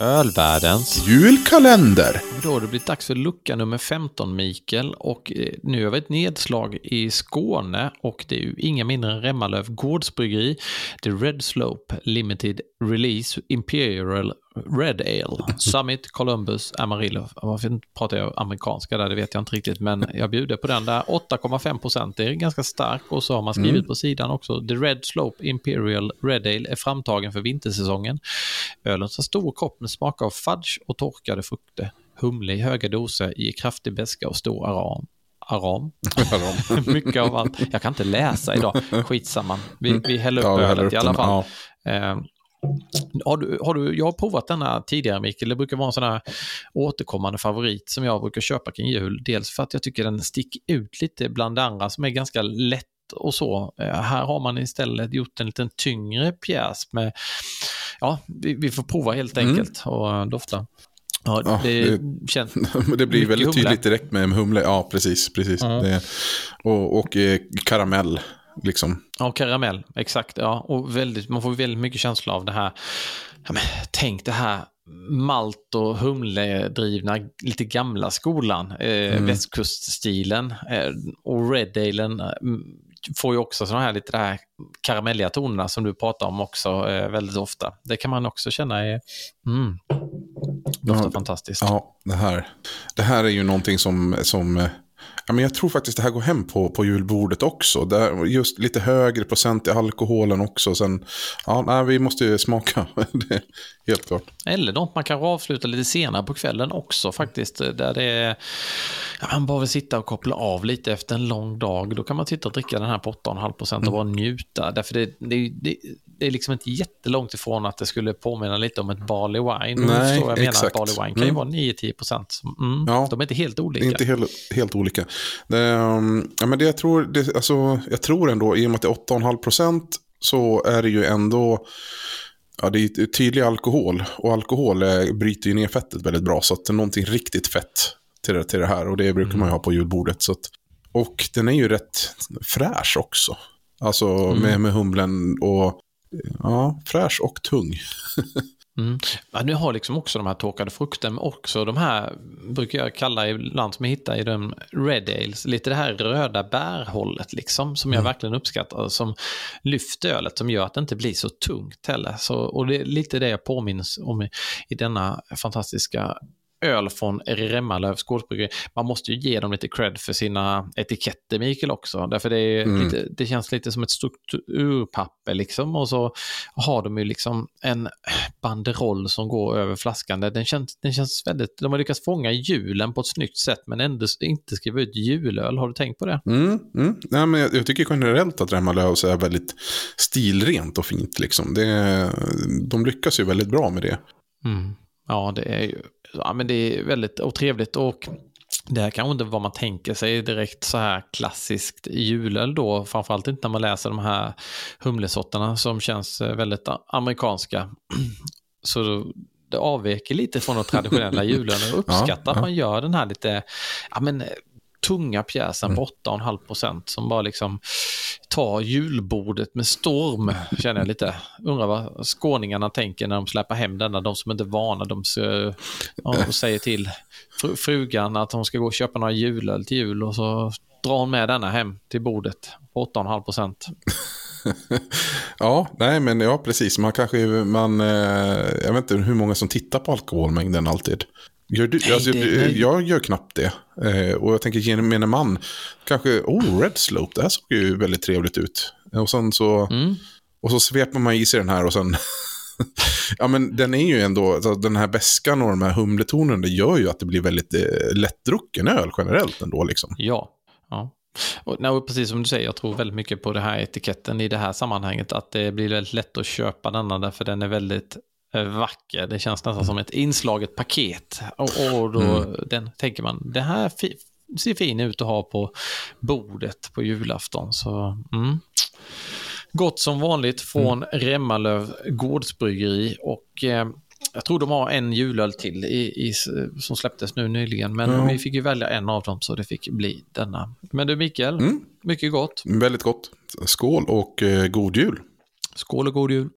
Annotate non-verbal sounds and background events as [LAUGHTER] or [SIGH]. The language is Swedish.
Ölvärldens. Julkalender! Då har det blivit dags för lucka nummer 15, Mikael. Och eh, nu har vi ett nedslag i Skåne och det är ju inga mindre än Remmalöv Gårdsbryggeri. The Red Slope Limited Release Imperial Red Ale. [LAUGHS] Summit, Columbus, Amarillo. Varför pratar jag amerikanska där, det vet jag inte riktigt, men jag bjuder på den där. 8,5 procent, det är ganska stark och så har man skrivit mm. på sidan också. The Red Slope Imperial Red Ale är framtagen för vintersäsongen. Ölen har stor kopp med smak av fudge och torkade frukter. Humle i höga doser ger kraftig beska och stor aram. Aram. [LAUGHS] Mycket av allt. Jag kan inte läsa idag. Skitsamma. Vi, vi häller upp ja, ölet i alla fall. Ja. Eh, har du, har du, jag har provat denna tidigare Mikael, det brukar vara en sån här återkommande favorit som jag brukar köpa kring jul. Dels för att jag tycker den sticker ut lite bland det andra som är ganska lätt och så. Eh, här har man istället gjort en lite tyngre pjäs med, ja, vi, vi får prova helt mm. enkelt mm. och dofta. Ja, ja, det, känns [LAUGHS] det blir väldigt humle. tydligt direkt med humle. Ja, precis. precis. Mm. Det, och, och eh, karamell. Liksom. Ja, karamell, exakt. Ja. Och väldigt, man får väldigt mycket känsla av det här. Ja, men, tänk det här malt och humledrivna, lite gamla skolan, eh, mm. västkuststilen. Eh, och Red Alen eh, får ju också sådana här lite det här karamelliga tonerna som du pratar om också eh, väldigt ofta. Det kan man också känna är, mm, doftar ja, fantastiskt. Ja, det här, det här är ju någonting som, som eh, Ja, men jag tror faktiskt det här går hem på, på julbordet också. Där, just lite högre procent i alkoholen också. Sen, ja, nej, vi måste ju smaka. [LAUGHS] det helt klart. Eller något man kan avsluta lite senare på kvällen också faktiskt. Där det är, ja, man bara vill sitta och koppla av lite efter en lång dag. Då kan man sitta och dricka den här på 8,5 procent och bara njuta. Därför det, det, det, det är liksom inte jättelångt ifrån att det skulle påminna lite om ett Barley Wine. Nej, jag menar att Barley Wine kan ju mm. vara 9-10 procent. Mm, ja, de är inte helt olika. Inte helt, helt olika. Det, um, ja, men det jag, tror, det, alltså, jag tror ändå, i och med att det är 8,5 procent, så är det ju ändå Ja, det är tydlig alkohol och alkohol är, bryter ju ner fettet väldigt bra. Så att det är någonting riktigt fett till det, till det här och det brukar mm. man ju ha på julbordet. Så att, och den är ju rätt fräsch också. Alltså mm. med, med humlen och ja, fräsch och tung. [LAUGHS] Mm. Ja, nu har liksom också de här torkade frukten, också de här brukar jag kalla ibland som jag hittar i de red ales, lite det här röda bärhållet liksom, som jag mm. verkligen uppskattar, som lyfter ölet, som gör att det inte blir så tungt heller. Så, och det är lite det jag påminns om i, i denna fantastiska öl från Remmalövs gårdsbryggeri. Man måste ju ge dem lite cred för sina etiketter, Mikael, också. Därför det, mm. lite, det känns lite som ett strukturpapper liksom. Och så har de ju liksom en banderoll som går över flaskan. Den känns, den känns väldigt, de har lyckats fånga julen på ett snyggt sätt men ändå inte skriva ut julöl. Har du tänkt på det? Mm, mm. Nej, men jag, jag tycker generellt att Remmalövs är väldigt stilrent och fint. Liksom. Det, de lyckas ju väldigt bra med det. Mm. Ja, det är ju ja, men det är väldigt otrevligt och det här kanske inte vad man tänker sig direkt så här klassiskt julöl då, framförallt inte när man läser de här humlesorterna som känns eh, väldigt amerikanska. [CLEARS THROAT] Så det avviker lite från de traditionella [LAUGHS] julen och uppskattar ja, att man gör den här lite, ja men tunga pjäsen på 8,5 mm. procent som bara liksom tar julbordet med storm, känner jag lite. Undrar vad skåningarna tänker när de släpper hem denna, de som inte är vana, de säger till frugan att hon ska gå och köpa några julöl till jul och så drar hon med denna hem till bordet på 8,5 procent. [LAUGHS] ja, nej men ja precis. Man kanske, man, eh, jag vet inte hur många som tittar på alkoholmängden alltid. Gör du, nej, alltså, det, jag gör knappt det. Eh, och jag tänker gemene man, kanske, oh, Red Slope, det här såg ju väldigt trevligt ut. Och sen så, mm. och så sveper man i sig den här och sen, [LAUGHS] ja men den är ju ändå, alltså, den här bäskan och de här humletonerna, det gör ju att det blir väldigt eh, lättdrucken öl generellt ändå liksom. Ja, ja. Och, nej, precis som du säger, jag tror väldigt mycket på det här etiketten i det här sammanhanget. Att det blir väldigt lätt att köpa denna därför den är väldigt Eh, vacker. Det känns nästan som ett inslaget paket. Och, och då mm. den, tänker man, det här ser fin ut att ha på bordet på julafton. Så, mm. Gott som vanligt från mm. Remmalöv gårdsbryggeri och eh, jag tror de har en julöl till i, i, som släpptes nu nyligen, men mm. vi fick ju välja en av dem så det fick bli denna. Men du Mikael, mm. mycket gott. Väldigt gott. Skål och eh, god jul. Skål och god jul.